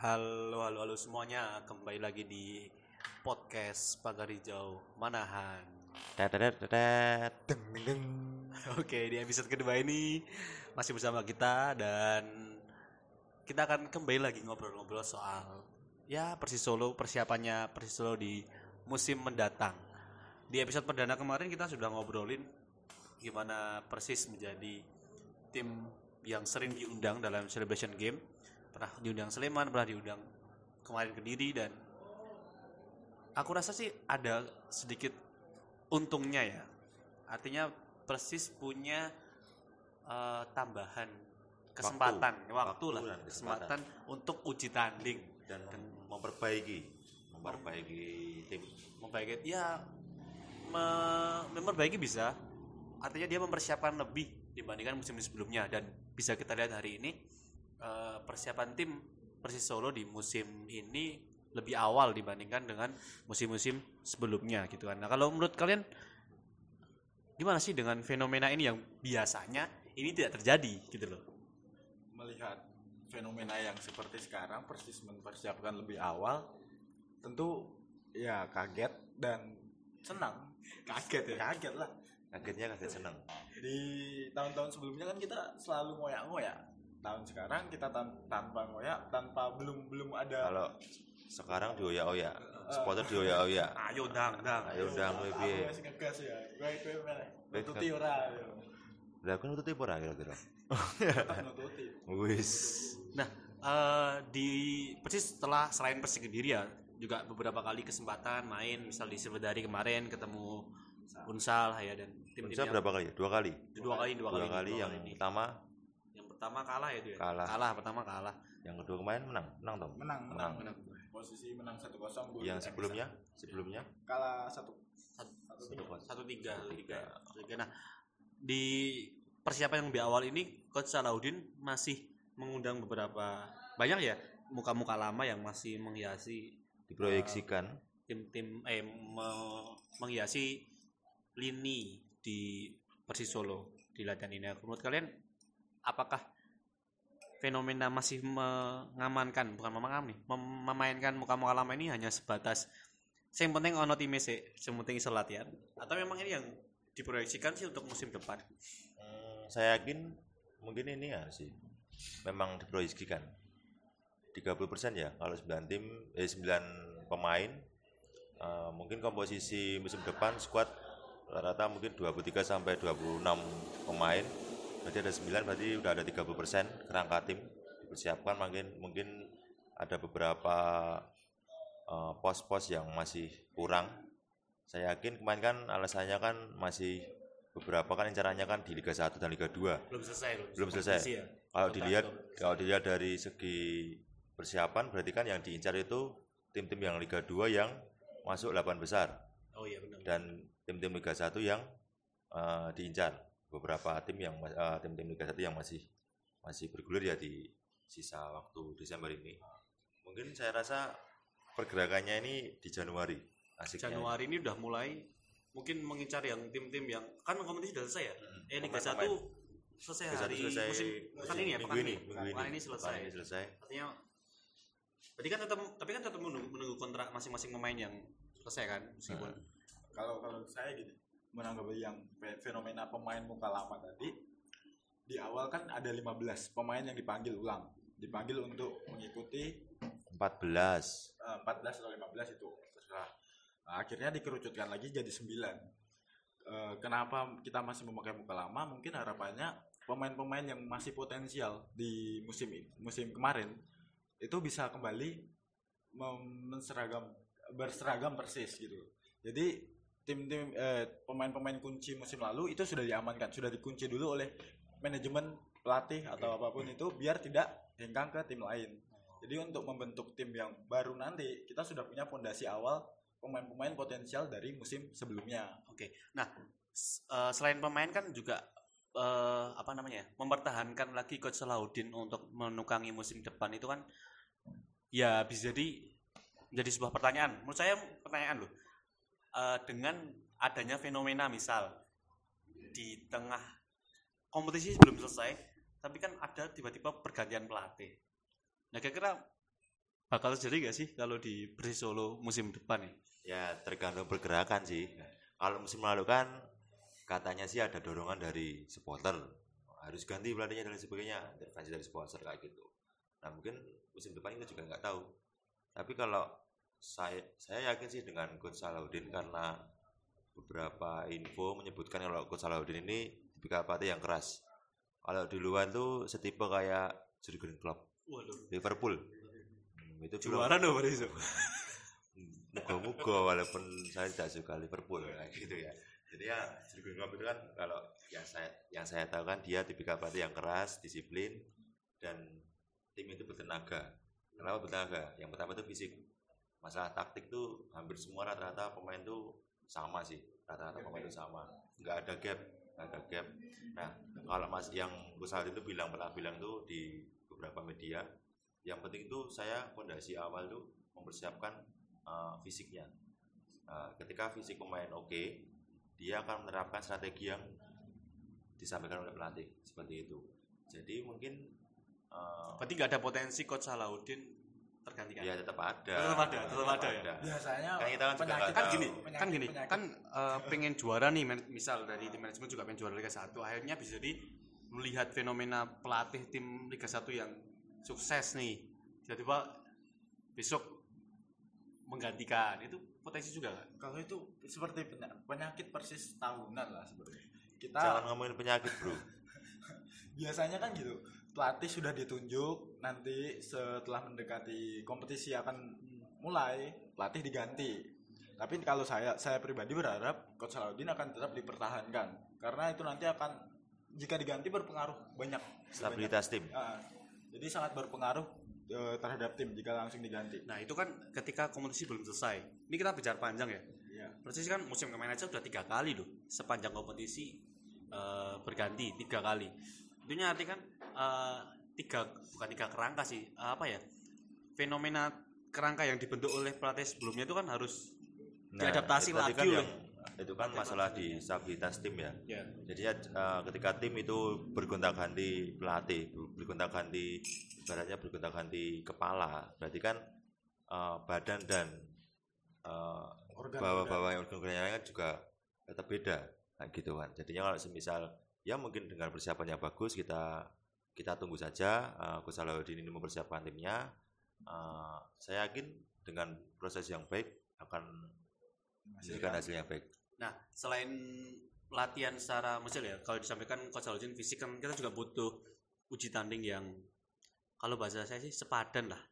Halo, halo, halo semuanya. Kembali lagi di podcast Pagar Hijau Manahan. Oke, di episode kedua ini masih bersama kita dan kita akan kembali lagi ngobrol-ngobrol soal ya Persis Solo persiapannya Persis Solo di musim mendatang. Di episode perdana kemarin kita sudah ngobrolin gimana Persis menjadi tim yang sering diundang dalam celebration game. Pernah diundang Sleman, pernah diundang kemarin Kediri dan aku rasa sih ada sedikit untungnya ya. Artinya Persis punya eh, tambahan kesempatan, waktu, lah, Waktu dan kesempatan. untuk uji tanding. Dan memperbaiki, memperbaiki tim. memperbaiki ya me- memperbaiki bisa. Artinya dia mempersiapkan lebih dibandingkan musim sebelumnya. Dan bisa kita lihat hari ini eh, persiapan tim Persis Solo di musim ini lebih awal dibandingkan dengan musim-musim sebelumnya gitu kan. Nah, kalau menurut kalian gimana sih dengan fenomena ini yang biasanya ini tidak terjadi gitu loh. Melihat fenomena yang seperti sekarang Persis mempersiapkan lebih awal, tentu ya kaget dan senang. Kaget ya. Kaget lah. Kagetnya kaget seneng. Di tahun-tahun sebelumnya kan kita selalu ngoyak-ngoyak. Tahun sekarang kita tan- tanpa ngoyak, tanpa belum belum ada Kalau sekarang dioyak-oyak, supporter dioyak-oyak. Ayo dang dang. Ayo kowe Aku piye? masih ngegas ya. Gue gue. Gue Nututi ora. Lah aku nututi ora kira-kira? Nututi. Wis. Nah, eh, di Persis setelah selain Persis Kediri ya juga beberapa kali kesempatan main misal di Silvedari kemarin ketemu Unsal ya dan tim-tim Bisa yang- berapa kali? Dua kali. dua kali dua, Dua kali, kali dua yang ini. pertama, yang pertama kalah ya itu ya Kalah. kalah pertama kalah yang kedua kemarin menang, menang Tom. Menang, menang. Menang. Posisi menang 1-0 gol Yang sebelumnya, sebelumnya kalah satu satu, satu Satu kosong. satu tiga Satu tiga. Satu nah di persiapan yang lebih awal ini coach Salahuddin masih mengundang beberapa banyak ya muka-muka lama yang masih menghiasi diproyeksikan tim-tim eh me- menghiasi lini di Persis Solo di latihan ini. Menurut kalian apakah fenomena masih mengamankan? Bukan mengamankan nih, mem- memainkan muka-muka lama ini hanya sebatas yang penting ono tim sih, yang penting iso latihan. Atau memang ini yang diproyeksikan sih untuk musim depan. Hmm, saya yakin mungkin ini ya sih memang diproyeksikan. 30% ya kalau 9 tim eh 9 pemain eh, mungkin komposisi musim depan squad rata-rata mungkin 23 sampai 26 pemain berarti ada 9 berarti udah ada 30% kerangka tim dipersiapkan mungkin mungkin ada beberapa eh, pos-pos yang masih kurang saya yakin kemarin kan alasannya kan masih beberapa kan incarannya kan di Liga 1 dan Liga 2 Belum selesai loh. Belum selesai. Ya. kalau Belum dilihat belum kalau dilihat dari segi persiapan berarti kan yang diincar itu tim-tim yang Liga 2 yang masuk 8 besar Oh iya benar. dan tim-tim Liga 1 yang eh, diincar beberapa tim yang ma- eh, tim-tim Liga 1 yang masih masih bergulir ya di sisa waktu Desember ini mungkin saya rasa pergerakannya ini di Januari asiknya Januari ini udah mulai mungkin mengincar yang tim-tim yang kan kompetisi sudah selesai ya. Hmm, Eh Liga pemain-pemain. 1 selesai Liga 1 hari selesai musim pekan ini ya, minggu pekan ini, Pekan ini. ini selesai. Ini selesai. Artinya berarti kan tetap tapi kan tetap menunggu, menunggu kontrak masing-masing pemain yang selesai kan meskipun Hmm. kalau kalau saya gini menanggapi yang fe- fenomena pemain muka lama tadi di awal kan ada 15 pemain yang dipanggil ulang. Dipanggil untuk mengikuti 14 eh, 14 atau 15 itu terserah. Nah, akhirnya dikerucutkan lagi jadi 9 Eh, kenapa kita masih memakai muka lama? Mungkin harapannya pemain-pemain yang masih potensial di musim ini musim kemarin itu bisa kembali menseragam berseragam persis gitu. Jadi tim-tim eh, pemain-pemain kunci musim lalu itu sudah diamankan sudah dikunci dulu oleh manajemen pelatih atau apa pun itu biar tidak hengkang ke tim lain jadi untuk membentuk tim yang baru nanti kita sudah punya fondasi awal pemain-pemain potensial dari musim sebelumnya Oke. Nah, eh, selain pemain kan juga eh, apa namanya? ya, mempertahankan lagi coach Salahuddin untuk menukangi musim depan itu kan ya bisa jadi menjadi sebuah pertanyaan. Menurut saya pertanyaan loh. Eh, dengan adanya fenomena misal di tengah kompetisi belum selesai, tapi kan ada tiba-tiba pergantian pelatih. Nah, kira-kira bakal terjadi nggak sih kalau di Persis Solo musim depan nih? Ya tergantung pergerakan sih. Kalau musim lalu kan katanya sih ada dorongan dari supporter harus ganti pelatihnya dan sebagainya intervensi dari sponsor kayak gitu. Nah mungkin musim depan kita juga nggak tahu. Tapi kalau saya saya yakin sih dengan Coach Salahuddin karena beberapa info menyebutkan kalau Coach Salahuddin ini tipikal pelatih yang keras. Kalau di luar tuh setipe kayak Jurgen Klopp, Waduh. Liverpool. Hmm, itu Juara dong Persis. Moga-moga walaupun saya tidak suka Liverpool kayak gitu ya. Jadi ya Jurgen Klopp itu kan kalau yang saya yang saya tahu kan dia tipikal pelatih yang keras, disiplin dan tim itu bertenaga. Kenapa bertenaga? Yang pertama itu fisik. Masalah taktik tuh hampir semua rata-rata pemain tuh sama sih. Rata-rata pemain itu sama. Nggak ada gap, nggak ada gap. Nah, kalau Mas yang Kusal itu bilang pernah bilang tuh di beberapa media, yang penting itu saya fondasi awal tuh mempersiapkan uh, fisiknya. Uh, ketika fisik pemain oke, dia akan menerapkan strategi yang disampaikan oleh pelatih seperti itu. Jadi mungkin uh, Berarti nggak ada potensi Coach Salahuddin tergantikan. ya tetap ada. Tetap ada, tetap ada ya? biasanya Kan kita kan juga penyakit kan gini, Penyakit- kan gini, penyakit. kan eh, pengen juara nih, misal dari tim manajemen juga pengen juara Liga 1, akhirnya bisa jadi melihat fenomena pelatih tim Liga 1 yang sukses nih, tiba-tiba besok menggantikan, itu potensi juga kan? kalau itu seperti penya- penyakit persis tahunan lah sebenarnya kita Jangan ngomongin penyakit, Bro. biasanya kan gitu pelatih sudah ditunjuk nanti setelah mendekati kompetisi akan mulai pelatih diganti tapi kalau saya saya pribadi berharap coach Salahuddin akan tetap dipertahankan karena itu nanti akan jika diganti berpengaruh banyak Stabilitas tim. banyak. Ah, jadi sangat berpengaruh eh, terhadap tim jika langsung diganti Nah itu kan ketika kompetisi belum selesai, ini kita bicara panjang ya, Iya. Persis kan musim kemarin aja udah tiga kali loh sepanjang kompetisi eh, berganti tiga kali. Itu arti kan eh, tiga bukan tiga kerangka sih eh, apa ya fenomena kerangka yang dibentuk oleh pelatih sebelumnya itu kan harus diadaptasi itu tadi lagi kan oleh yang- itu kan masalah di stabilitas tim ya. ya Jadi ya, eh, ketika tim itu bergonta-ganti pelatih, ber- bergonta-ganti ibaratnya bergonta-ganti kepala, berarti kan eh, badan dan eh, Organ- bawah-bawah yang organ-organnya kan juga tetap beda, nah, gitu kan. Jadinya kalau semisal ya mungkin dengan persiapan yang bagus kita kita tunggu saja uh, ini mempersiapkan timnya. Eh, saya yakin dengan proses yang baik akan menghasilkan hasil yang baik. Nah, selain latihan secara mesin ya, kalau disampaikan Coach Salahuddin fisik kan kita juga butuh uji tanding yang kalau bahasa saya sih sepadan lah.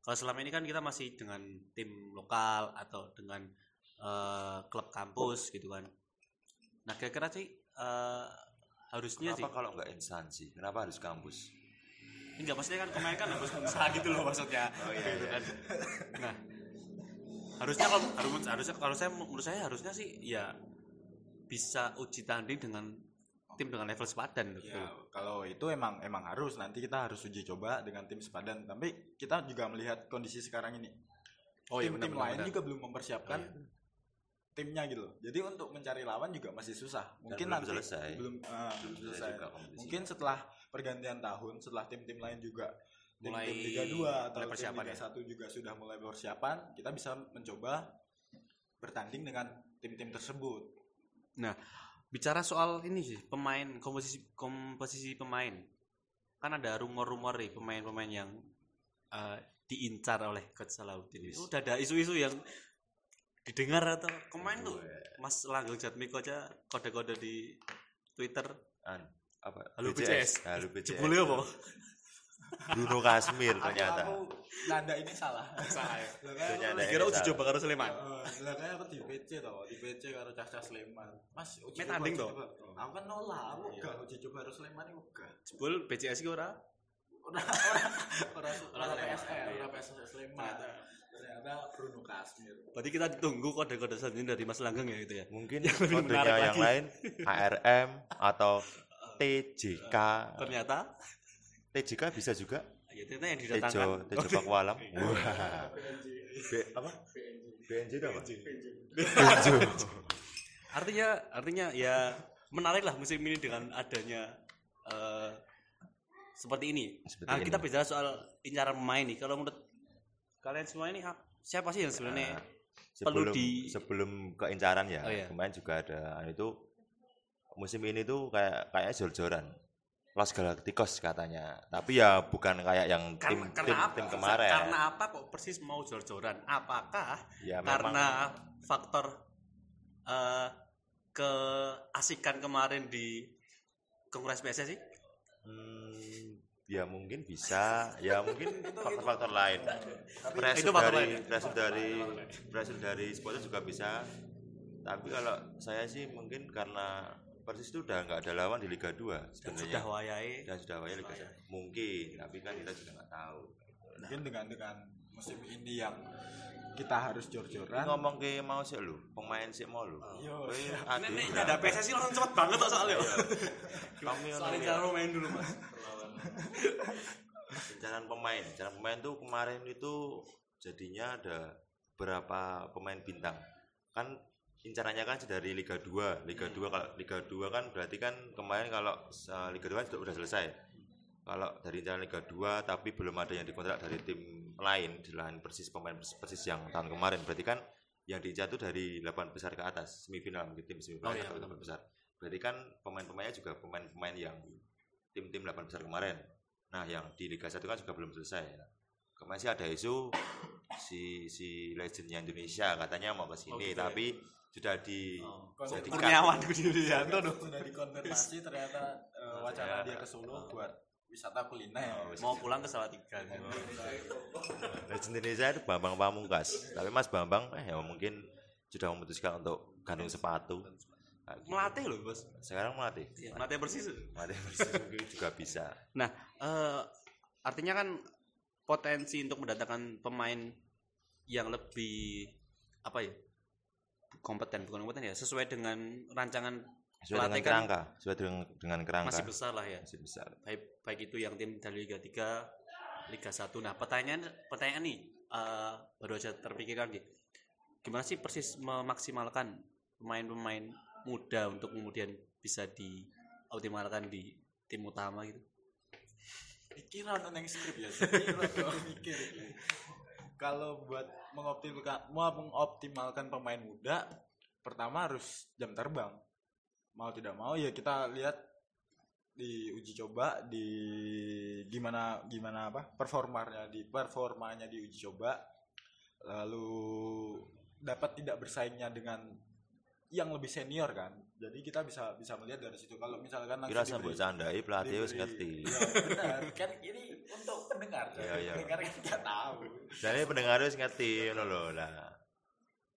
Kalau selama ini kan kita masih dengan tim lokal atau dengan eh, klub kampus gitu kan. Nah, kira-kira sih eh, harusnya sih Kenapa kalau nggak instansi? Kenapa harus kampus? enggak maksudnya kan kemarin kan harus usaha gitu loh maksudnya. Oh, iya, Gitu iya. kan. Nah, harusnya kalau harus harusnya kalau saya menurut saya harusnya sih ya bisa uji tanding dengan tim dengan level sepadan gitu. Ya, kalau itu emang emang harus nanti kita harus uji coba dengan tim sepadan. Tapi kita juga melihat kondisi sekarang ini. Oh iya Tim-tim benar lain benar. juga belum mempersiapkan Oh, iya. Timnya gitu loh. Jadi untuk mencari lawan juga masih susah. Mungkin belum nanti selesai. belum ah, Belum selesai juga. Mungkin setelah pergantian tahun, setelah tim-tim lain juga Mulai tim-tim Liga 2 atau tim persiapan Liga ya? 1 juga sudah mulai persiapan, kita bisa mencoba bertanding dengan tim-tim tersebut. Nah, bicara soal ini sih pemain komposisi komposisi pemain. Kan ada rumor-rumor nih pemain-pemain yang eh, diincar oleh Coach Salahuddin. Udah ada isu-isu yang didengar atau kemarin tuh Mas Langgeng Jatmiko aja kode-kode di Twitter An, apa? Halo BCS. Halo BCS. jebule apa? Bruno Kasmir Aku, ternyata. aku nanda ini salah. Salah ya. Ternyata aku- Kira uji coba karo Sleman. Lah kayak aku di PC toh, di PC karo Caca Sleman. Mas, uji coba, tanding coba. Aku kan nolak, aku Iya. enggak uji coba harus Sleman itu enggak. Jebul BCS ki ora? Ora ora ora Ora ora ora PSR Sleman. Ternyata Bruno Kasmir. Berarti kita ditunggu kode-kode selanjutnya dari Mas Langgeng ya gitu ya. Mungkin Yang lebih kodenya menarik yang lagi. lain ARM atau TJK. Ternyata TJK bisa juga. ya ternyata yang Tejo didatangkan Tejo Pakualam. Wah. B, apa? BNJ itu apa? Benjo. artinya artinya ya menarik lah musim ini dengan adanya eh, seperti ini. Seperti nah ini. kita bicara soal incaran pemain nih. Kalau menurut kalian semua ini ap- siapa sih yang sebenarnya Nah, perlu sebelum di- sebelum keincaran ya Oh, iya. kemarin juga ada anu itu musim ini tuh kayak kayaknya jor-joran Los Galacticos katanya tapi ya bukan kayak yang tim karena, karena tim, apa? tim kemarin Karena apa kok persis mau jor-joran? Apakah ya memang karena faktor eh, keasikan kemarin di Kongres PSSI? hmm, ya mungkin bisa. Ya mungkin faktor-faktor lain. Pressure Itu faktor dari lain. pressure dari pressure dari supporter juga bisa. Tapi kalau saya sih mungkin karena Persis itu udah nggak ada lawan di Liga 2 Dan sebenarnya. sudah wayai. Dan sudah wayang Liga 1 mungkin tapi kan kita juga nggak tahu. Mungkin dengan dengan musim ini yang kita harus jor-joran. Ngomong ke mau sih lu pemain sih mau lu Yo, Ini berapa? ada PSSI langsung cepet banget kok soalnya. kami Soalnya cara main dulu mas. pencarian pemain pencarian pemain tuh kemarin itu jadinya ada berapa pemain bintang. Kan incarannya kan dari Liga 2 Liga 2 kalau Liga 2 kan berarti kan kemarin kalau uh, Liga 2 kan sudah, udah selesai kalau dari incaran Liga 2 tapi belum ada yang dikontrak dari tim lain selain persis pemain persis yang tahun kemarin. Berarti kan yang diincar itu dari 8 besar ke atas semifinal mungkin tim semifinal Oh, iya, atau 8 besar. Berarti kan pemain-pemainnya juga pemain-pemain yang tim-tim 8 besar kemarin. Nah yang di Liga 1 kan juga belum selesai kemarin sih ada isu si si legendnya Indonesia katanya mau ke sini Oh, gitu ya? tapi sudah di Oh. sudah di Kurniawan. Sudah dikonfirmasi ternyata eh, wacana dia ke Solo buat wisata kuliner Mau pulang ke Salatiga. legend Indonesia itu Bambang Pamungkas tapi Mas Bambang eh ya mungkin sudah memutuskan untuk gantung sepatu Nah, gitu. Melatih loh bos. sekarang melatih Iya, Melatih persis. melatih persis juga bisa Nah, eh, artinya kan potensi untuk mendatangkan pemain yang lebih apa ya kompeten bukan kompeten ya sesuai dengan rancangan sesuai dengan kan kerangka sesuai dengan, dengan kerangka. masih besar lah ya. Masih besar. Baik baik itu yang tim dari Liga 3 Liga 1 nah pertanyaan pertanyaan nih eh, baru aja terpikirkan gitu. Gimana sih persis memaksimalkan pemain-pemain muda untuk kemudian bisa dioptimalkan di tim utama gitu? Pikiran yang skrip ya mikir. Kalau buat mengoptimalkan mau mengoptimalkan pemain muda pertama harus jam terbang mau tidak mau ya kita lihat di uji coba di gimana gimana apa performanya di performanya di uji coba. Lalu dapat tidak bersaingnya dengan yang lebih senior kan. Jadi kita bisa bisa melihat dari situ. Kalau misalkan kira langsung sampai diberi- candai pelatih wis ngerti. Iya, benar. Kan ini untuk pendengar. Iya, iya. pendengar nggak tahu. Ini pendengar wis ngerti lho. Lah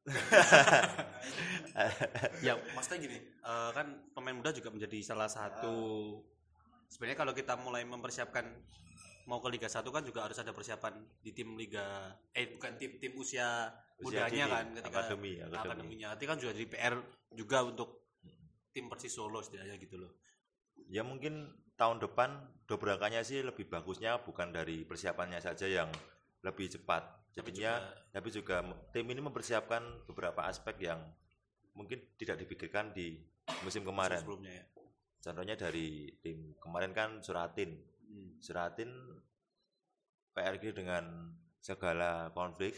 ya maksudnya gini eh, kan pemain muda juga menjadi salah satu sebenarnya kalau kita mulai mempersiapkan mau ke Liga 1 kan juga harus ada persiapan di tim Liga eh bukan tim tim usia, Usia mudanya kan ketika akademi, akademi. akademinya. Itu kan juga jadi PR juga untuk tim Persis Solo setidaknya gitu loh. Ya mungkin tahun depan dobrakannya sih lebih bagusnya bukan dari persiapannya saja yang lebih cepat jadinya tapi juga tim ini mempersiapkan beberapa aspek yang mungkin tidak dipikirkan di musim kemarin. sebelumnya ya. Contohnya dari tim kemarin kan Suratin. Hmm. Suratin PRG dengan segala konflik.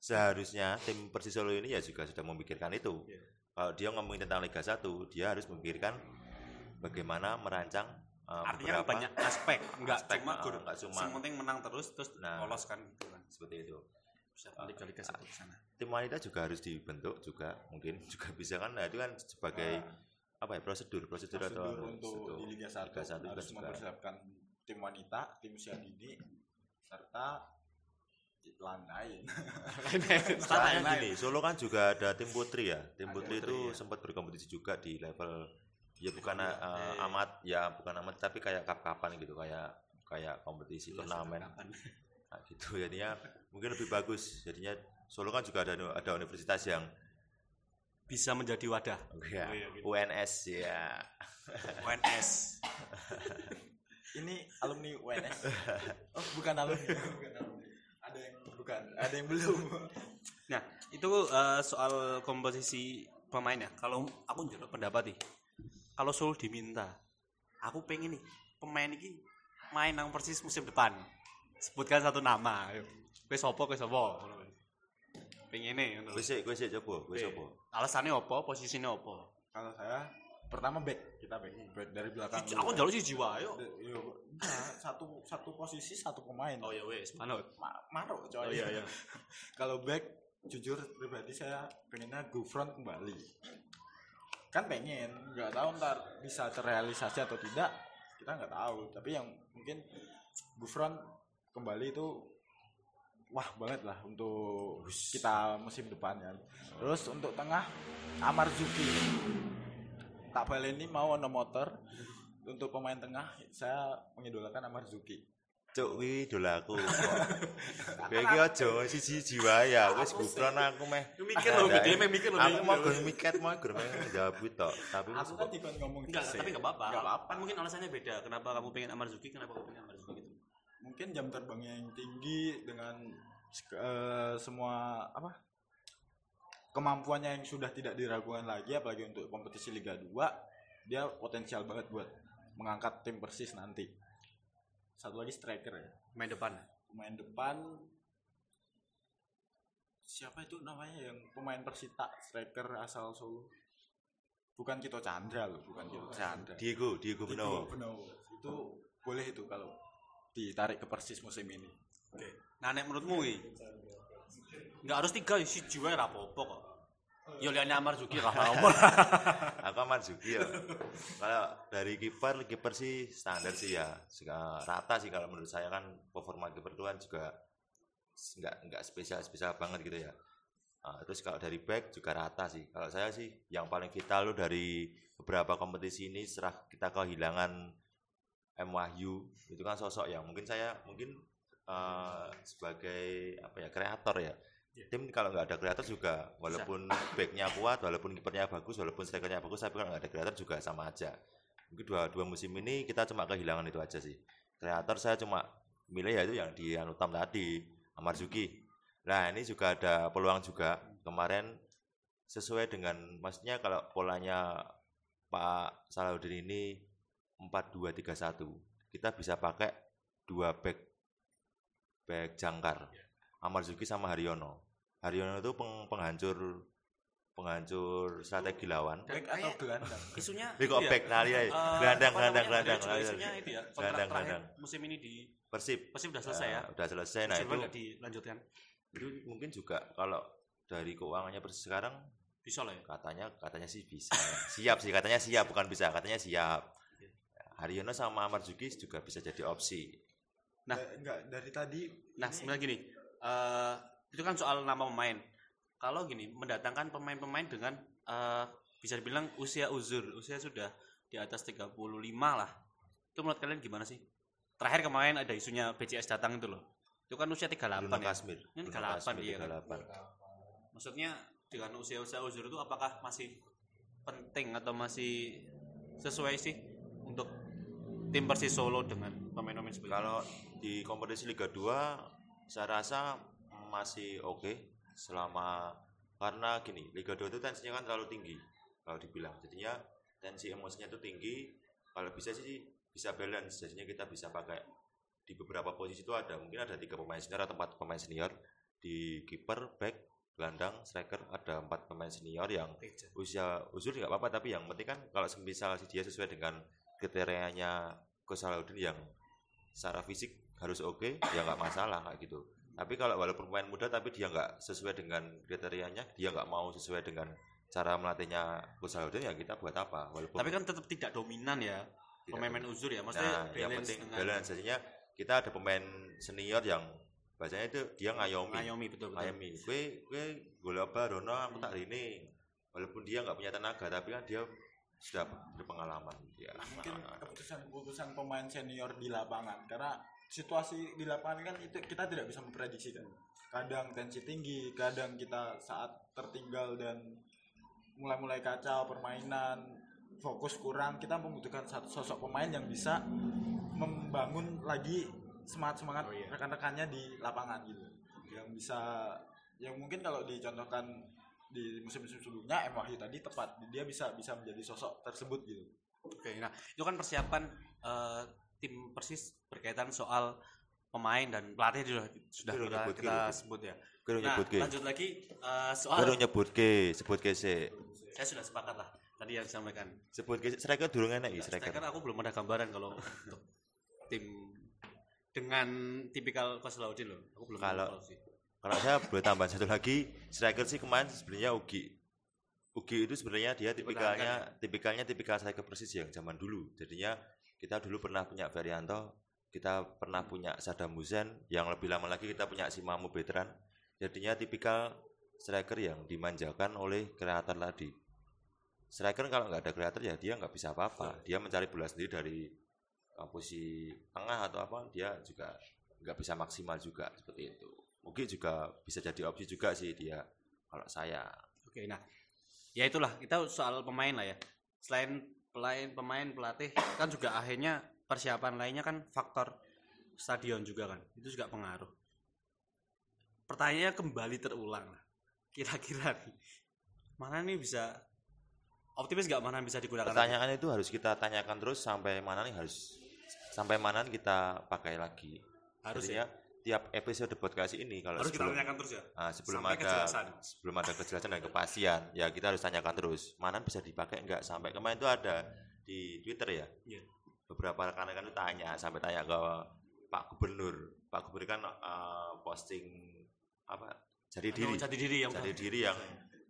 Seharusnya tim Persis Solo ini ya juga sudah memikirkan itu. Iya. kalau dia ngomongin tentang Liga 1 dia harus memikirkan bagaimana merancang uh, artinya beberapa banyak aspek nggak aspek, cuma uh, gur nggak cuma- yang penting menang terus terus Nah. lolos kan gitu kan seperti itu bisa Liga satu ke sana tim wanita juga harus dibentuk juga mungkin juga bisa kan nah itu kan sebagai apa ya prosedur prosedur, atau prosedur untuk prosedur. di Liga 1, Liga 1 harus juga- mempersiapkan tim wanita tim usia dini serta lain-lain Soalnya Lain-lain. gini, Solo kan juga ada tim putri ya. Tim Ada putri putri, itu ya. sempat berkompetisi juga di level ya bukan uh, iya. amat ya bukan amat tapi kayak cup-cupan gitu kayak kayak kompetisi Iya, turnamen. nah, gitu. Jadinya mungkin lebih bagus. Jadinya Solo kan juga ada ada universitas yang bisa menjadi wadah. Ya, Oh, iya, gitu. UNS ya UNS ini alumni UNS oh bukan alumni. Bukan alumni. Ada yang bukan. Ada yang belum. Nah, itu eh, soal komposisi pemain ya. Kalau aku menurut pendapat nih, kalau Solo diminta, aku pengen nih pemain ini main nang persis musim depan. sebutkan satu nama ayo kowe sapa ngono kowe. Pengene ngono Kowe sik, kowe sik coba, kowe sapa? alasannya apa posisinya apa Kalau saya pertama back kita back, back dari belakang. Dulu. aku njaluk siji wae yo De- yo, enggak, satu satu posisi satu pemain. oh ya wes manut Ma maruk coy. oh iya iya Kalau back jujur pribadi saya pengennya go front kembali. Kan pengen, nggak tahu ntar bisa terrealisasi atau tidak kita nggak tahu. Tapi yang mungkin front kembali itu wah banget lah untuk kita musim depan kan. Terus untuk tengah Amarzuki. Tak baleni mau ono motor. Untuk pemain tengah saya mengidolakan Amarzuki. Cuk kuwi idolaku. Kowe iki aja siji-siji wae ya, wis gufron aku meh. mikir lho eh. meh mikir lho Aku dia. mau gur mikir mau gur meh jawab kuwi tok, tapi Aku kan dikon ngomong enggak tapi enggak apa-apa Nggak apa-apa. mungkin alasannya beda kenapa kamu pengen Amarzuki kenapa kamu pengen Amarzuki gitu mungkin jam terbangnya yang tinggi dengan eh, semua apa kemampuannya yang sudah tidak diragukan lagi apalagi untuk kompetisi Liga 2 dia potensial banget buat mengangkat tim Persis nanti satu lagi striker ya. Main depan. Pemain depan. Siapa itu namanya yang pemain Persita? Striker asal Solo. Bukan Kito Chandra loh bukan Kito Chandra. Diego, Diego Benowo. Benowo. itu boleh itu kalau ditarik ke Persis musim ini. Nah nek menurutmu iki enggak harus tiga si jiwa rapopo kok yo liane Amarzuki lah apa Aku Marzuki ya. Kalau dari kiper, kiper sih standar sih ya. Juga rata sih kalau menurut saya kan performa kiper itu kan juga nggak nggak spesial spesial banget gitu ya. Nah, terus kalau dari back juga rata sih. Kalau saya sih yang paling vital lu dari beberapa kompetisi ini setelah kita kehilangan M Wahyu itu kan sosok yang mungkin saya mungkin eh, sebagai apa ya kreator ya tim kalau nggak ada kreator juga walaupun backnya kuat walaupun kipernya bagus walaupun strikernya bagus tapi kalau nggak ada kreator juga sama aja. Mungkin dua dua musim ini kita cuma kehilangan itu aja sih. Kreator saya cuma milih yaitu yang di Anutam tadi Amarzuki nah ini juga ada peluang juga. Kemarin sesuai dengan maksudnya kalau polanya Pak Salahuddin ini 4-2-3-1 kita bisa pakai dua back back jangkar Amarzuki sama Haryono. Haryono itu peng- penghancur penghancur strategi lawan. Back atau gelandang? isunya kok itu ya, back nah iya, eh, gelandang gelandang gelandang isunya itu ya Gelandang, terakhir gelandang. musim ini di Persib. Persib udah selesai ya? Eh, udah selesai. Nah itu dilanjutkan? Itu mungkin juga kalau dari keuangannya Persib sekarang bisa lah ya? Katanya katanya sih bisa. Siap sih katanya siap bukan bisa katanya siap. Haryono sama Amarzuki juga bisa jadi opsi. Nah. Enggak dari tadi Nah, sebenarnya gini, eh itu kan soal nama pemain. Kalau gini, mendatangkan pemain-pemain dengan eh bisa dibilang usia uzur, usia sudah di atas 35 lah. Itu menurut kalian gimana sih? Terakhir kemarin ada isunya BCS datang itu loh. Itu kan usia 38 Bruno ya. Kasmir Ini Bruno 38 Kasmir, iya kan? 38. Maksudnya dengan usia-usia uzur itu apakah masih penting atau masih sesuai sih untuk tim Persis Solo dengan pemain-pemain seperti? Kalau di kompetisi Liga 2 saya rasa masih oke selama karena gini Liga 2 itu tensinya kan terlalu tinggi kalau dibilang. Jadinya tensi emosinya itu tinggi. Kalau bisa sih bisa balance. Jadinya kita bisa pakai di beberapa posisi itu ada mungkin ada tiga pemain senior atau empat pemain senior. Di kiper back gelandang striker ada empat pemain senior yang usia usul nggak apa-apa. Tapi yang penting kan kalau misal si dia sesuai dengan kriterianya Coach Salahuddin yang secara fisik harus oke ya nggak masalah kayak gitu. Tapi kalau walaupun pemain muda tapi dia nggak sesuai dengan kriterianya dia nggak mau sesuai dengan cara melatihnya Coach Salahuddin ya kita buat apa? Walaupun Tapi kan tetap tidak dominan ya. tidak Pemain-pemain uzur ya, nah, maksudnya yang balance penting dengan balance. Jadinya kita ada pemain senior yang bahasanya itu dia ngayomi. Ngayomi betul betul. ngayomi. Gue gue gue apa Rono aku tak ini. Walaupun dia nggak punya tenaga tapi kan dia sudah berpengalaman ya mungkin keputusan-keputusan pemain senior di lapangan karena situasi di lapangan kan itu kita tidak bisa memprediksi kan. Kadang tensi tinggi kadang kita saat tertinggal dan mulai-mulai kacau permainan fokus kurang kita membutuhkan satu sosok pemain yang bisa membangun lagi semangat semangat Oh, iya. rekan-rekannya di lapangan gitu. Yang bisa yang mungkin kalau dicontohkan di musim-musim sebelumnya M. Wahyu tadi tepat dia bisa bisa menjadi sosok tersebut gitu. Oke, nah itu kan persiapan eh, tim Persis berkaitan soal pemain dan pelatih sudah sudah kita, nyebut, kita kira. sebut ya. Kira Nah, nyebut ke. lanjut lagi eh, soal Kira nyebut ke, sebut ke sih. saya sudah sepakat lah tadi yang disampaikan. Sebut ke striker durung enak iki striker. Striker aku belum ada gambaran kalau untuk tim dengan tipikal Koslauddin loh. Aku belum Kalau- sih. Kalau saya boleh tambah satu lagi, striker sih kemarin sebenarnya Ugi. Ugi itu sebenarnya dia tipikalnya tipikalnya tipikal striker persis yang zaman dulu. Jadinya kita dulu pernah punya Ferianto, kita pernah punya Saddam Hussein, yang lebih lama lagi kita punya si Mamu Betran. Jadinya tipikal striker yang dimanjakan oleh kreator tadi. Striker kalau nggak ada kreator ya dia nggak bisa apa-apa. Dia mencari bola sendiri dari uh, posisi tengah atau apa, dia juga nggak bisa maksimal juga seperti itu. Mungkin juga bisa jadi opsi juga sih dia kalau saya. Oke, nah ya itulah kita soal pemain lah ya. Selain pelain pemain pelatih kan juga akhirnya persiapan lainnya kan faktor stadion juga kan. Itu juga pengaruh. Pertanyaannya kembali terulang lah. Kira-kira nih mana nih bisa optimis nggak mana bisa digunakan? lagi? Pertanyaan itu harus kita tanyakan terus sampai mana nih harus sampai mana kita pakai lagi. harus ya. Tiap episode podcast ini kalau Harus kita sebelum tanyakan terus ya. ah, sebelum sampai ada kejelasan. sebelum ada kejelasan dan kepastian ya kita harus tanyakan terus mana bisa dipakai enggak sampai kemarin itu ada di Twitter ya Iya. beberapa rekan-rekan itu tanya sampai tanya ke Pak Gubernur Pak Gubernur kan eh, posting apa jadi diri Jati diri yang jadi diri yang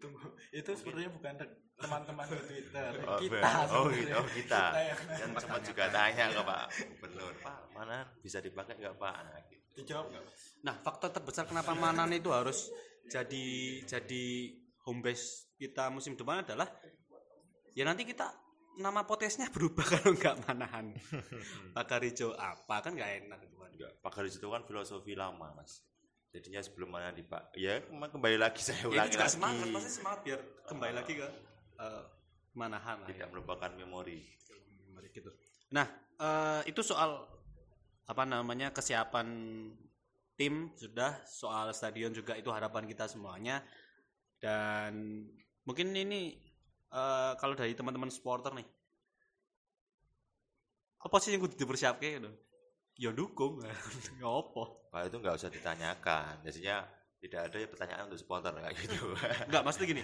Tunggu, itu sebenarnya bukan teman-teman di Twitter. oh, kita. be- oh, sebenarnya. gitu, oh kita yang kan sempat juga tanya ke Pak Gubernur Pak mana bisa dipakai enggak Pak nah, gitu. Dijawab nggak? Nah, faktor terbesar kenapa Manan itu harus jadi jadi home base kita musim depan adalah ya nanti kita nama potesnya berubah kalau nggak Manahan. Bakarijo apa kan nggak enak itu kan. enggak Pak Garis itu kan filosofi lama Mas jadinya sebelum mana di Pak ya kembali lagi saya Ya, ulangi juga lagi semangat, pasti semangat biar kembali lagi ke eh, Manahan lah ya. tidak melupakan memori gitu. Nah, eh, itu soal apa namanya kesiapan tim sudah, soal stadion juga itu harapan kita semuanya. Dan mungkin ini eh, kalau dari teman-teman supporter nih, apa sih yang kudu dipersiapkan gitu? Ya dukung, nggak apa. Kalau itu nggak usah ditanyakan. Jadinya tidak ada pertanyaan untuk supporter kayak gitu. Enggak, maksudnya gini.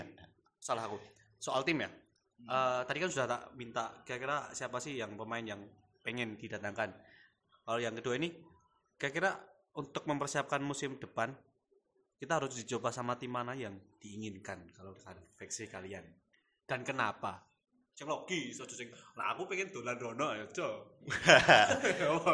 Salah aku. Soal tim ya. Eh, tadi kan sudah tak minta kira-kira siapa sih yang pemain yang pengen didatangkan. Kalau yang kedua ini kira-kira untuk mempersiapkan musim depan kita harus dicoba sama tim mana yang diinginkan kalau kan versi kalian. Dan kenapa? Sing logis, aja sing lah aku pengen dolan rono ya, Cok.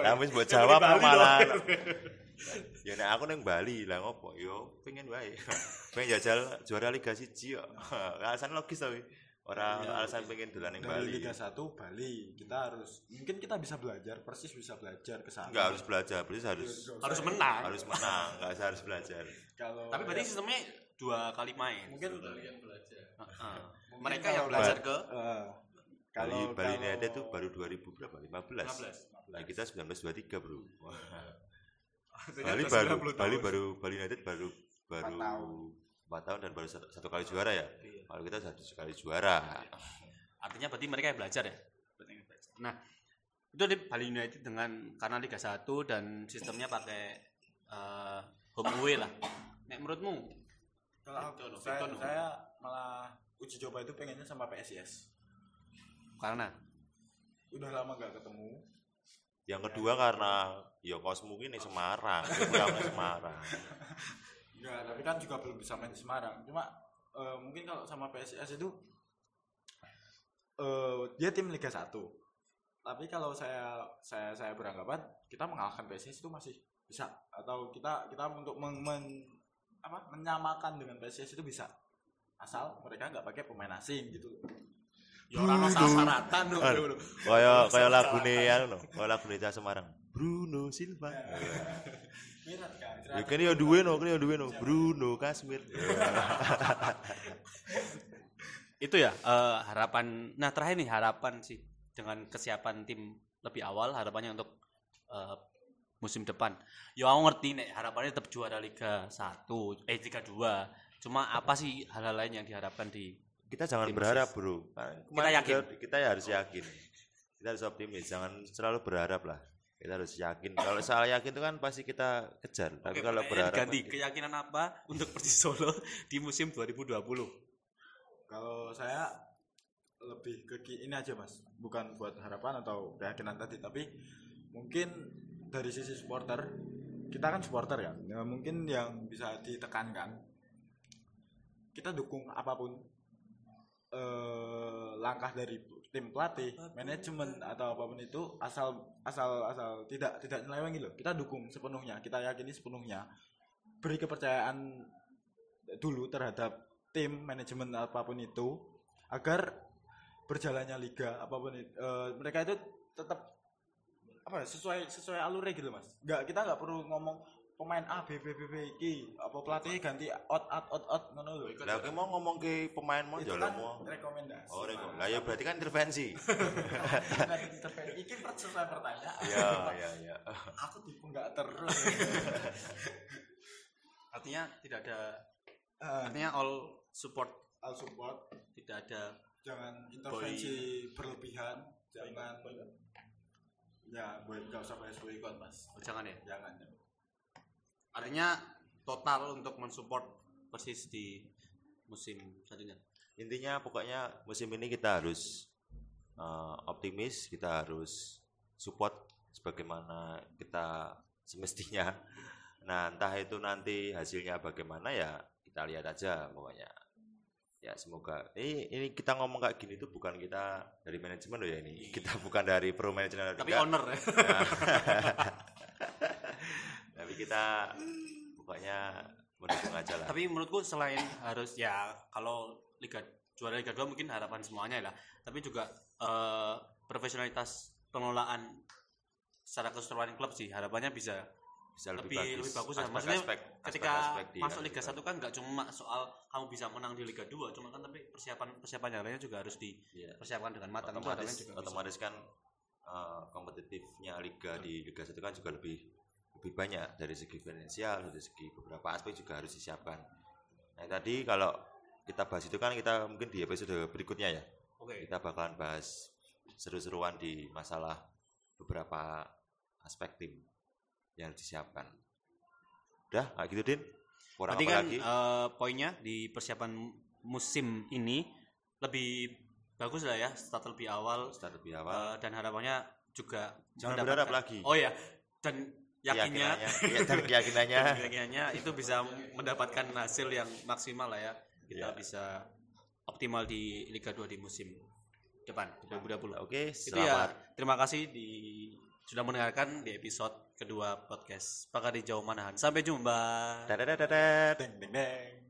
Tapi buat jawab malah. ya nek aku neng Bali lah ngopo yo pengen wae. pengen jajal juara Liga 1 yo. Alasan logis tapi. Orang Iya, alasan pengen dolan neng Dari Bali. Liga 1 Bali, kita harus mungkin kita bisa belajar, persis bisa belajar ke sana. Enggak harus belajar, berarti harus Harus menang. harus menang, enggak usah harus belajar. Kalau Tapi berarti sistemnya dua kali main. mungkin Heeh. mungkin Mereka kalau yang belajar ke Bali kalau Bali kalau- United tuh baru 2000 berapa? 15. 15. Nah, kita 1923, Bro. Artinya Bali baru 90 Bali baru Bali United baru baru Empat tahun. 4 tahun dan baru satu, satu kali juara ya. Iya. Kalau kita satu kali juara. Artinya berarti mereka yang belajar ya. Berarti yang belajar. Nah, itu di Bali United dengan karena Liga 1 dan sistemnya pakai eh, home away lah. Nek menurutmu kalau Itu saya, saya malah uji coba itu pengennya sama PSIS. karena Udah lama gak ketemu. Yang kedua karena ya kosmu ini Semarang, Dia pulang ke Semarang. Enggak, tapi kan juga belum bisa main di Semarang. Cuma eh, mungkin kalau sama PSIS itu eh, dia tim Liga 1. Tapi kalau saya saya saya beranggapan kita mengalahkan PSIS itu masih bisa atau kita kita untuk men, men- apa menyamakan dengan PSIS itu bisa. Asal mereka nggak pakai pemain asing gitu. ya orang sasaratan loh. Anu, loh. Kaya kaya lagu nih anu no, kaya lagu nih Semarang. Bruno Silva. Mirat kan. Ya kene ya duwe no, kene ya duwe no. Bruno Kasmir. Itu ya eh, harapan. Nah, terakhir nih harapan sih dengan kesiapan tim lebih awal harapannya untuk eh, musim depan. Ya aku ngerti nek harapannya tetap juara Liga 1, eh Liga 2. Cuma apa sih hal-hal lain yang diharapkan di kita jangan Tim berharap sis. bro Kita yakin. juga kita ya harus yakin kita harus optimis jangan selalu berharap lah kita harus yakin. Kalau soal yakin itu kan pasti kita kejar. Tapi Oke, kalau berharap diganti keyakinan apa untuk Persis Solo di musim 2020 Kalau saya lebih ke ki- ini aja mas, bukan buat harapan atau keyakinan tadi, tapi mungkin dari sisi supporter, kita kan supporter ya, ya mungkin yang bisa ditekankan, kita dukung apa pun eh, langkah dari tim pelatih, manajemen atau apa pun itu asal asal asal tidak tidak nyeleweng gitu. Kita dukung sepenuhnya, kita yakini sepenuhnya. Beri kepercayaan dulu terhadap tim manajemen apa pun itu agar berjalannya liga apa pun itu eh, mereka itu tetap apa ya, sesuai sesuai alurnya gitu mas nggak kita nggak perlu ngomong pemain A B B B B iki. Apa pelatih ganti out out out out ngono lho lah aku mau ngomong ke pemain mau kan mau? rekomendasi. Oh reko Mas. lah ya berarti kan intervensi. Intervensi. iki sesuai pertanyaan. Ya ya ya aku tipu nggak terus. Artinya tidak ada Eh, artinya all support. All support. Tidak ada jangan intervensi berlebihan. Jangan. Ya buat nggak usah pakai boykot mas. Oh, jangan ya? Jangan jangan. Artinya total untuk mensupport Persis di musim selanjutnya? Intinya pokoknya musim ini kita harus eh, optimis kita harus support sebagaimana kita semestinya. Nah entah itu nanti hasilnya bagaimana ya kita lihat aja pokoknya. Ya semoga. Ini ini kita ngomong kayak gini tuh bukan kita dari manajemen loh ya ini. Kita bukan dari pro manajemen tapi enggak. owner ya. Nah. tapi kita pokoknya mendukung aja lah tapi menurutku selain harus ya kalau liga juara liga 2 mungkin harapan semuanya lah tapi juga eh, profesionalitas pengelolaan secara keseluruhan klub sih harapannya bisa bisa lebih lebih bagus ya Aspek- maksudnya aspek- ketika aspek-aspek di masuk Liga juga. 1 kan nggak cuma soal kamu bisa menang di Liga 2 cuma kan tapi persiapan persiapan yang lainnya juga harus Iya. dipersiapkan dengan matang otomatis juga bisa. otomatis kan eh, kompetitifnya liga di liga satu kan juga lebih lebih banyak dari segi finansial dari segi beberapa aspek juga harus disiapkan. Nah tadi kalau kita bahas itu kan kita mungkin di episode berikutnya ya. Oke. Kita bakalan bahas seru-seruan di masalah beberapa aspek tim yang disiapkan. Udah kayak gitu din? Kurang apa kan lagi? eh, poinnya di persiapan musim ini lebih bagus lah ya start lebih awal start lebih awal. eh, dan harapannya juga jangan berharap lagi. Oh ya dan yakinnya. keyakinannya iya, keyakinannya. Dan keyakinannya itu bisa mendapatkan hasil yang maksimal lah ya. Kita Iya. bisa optimal di Liga 2 di musim depan di 2020 oke itu ya. selamat. Terima kasih di sudah mendengarkan di episode kedua podcast Pakar di Jauh Manahan. Sampai jumpa. Dadah, dadah, dadah. deng deng deng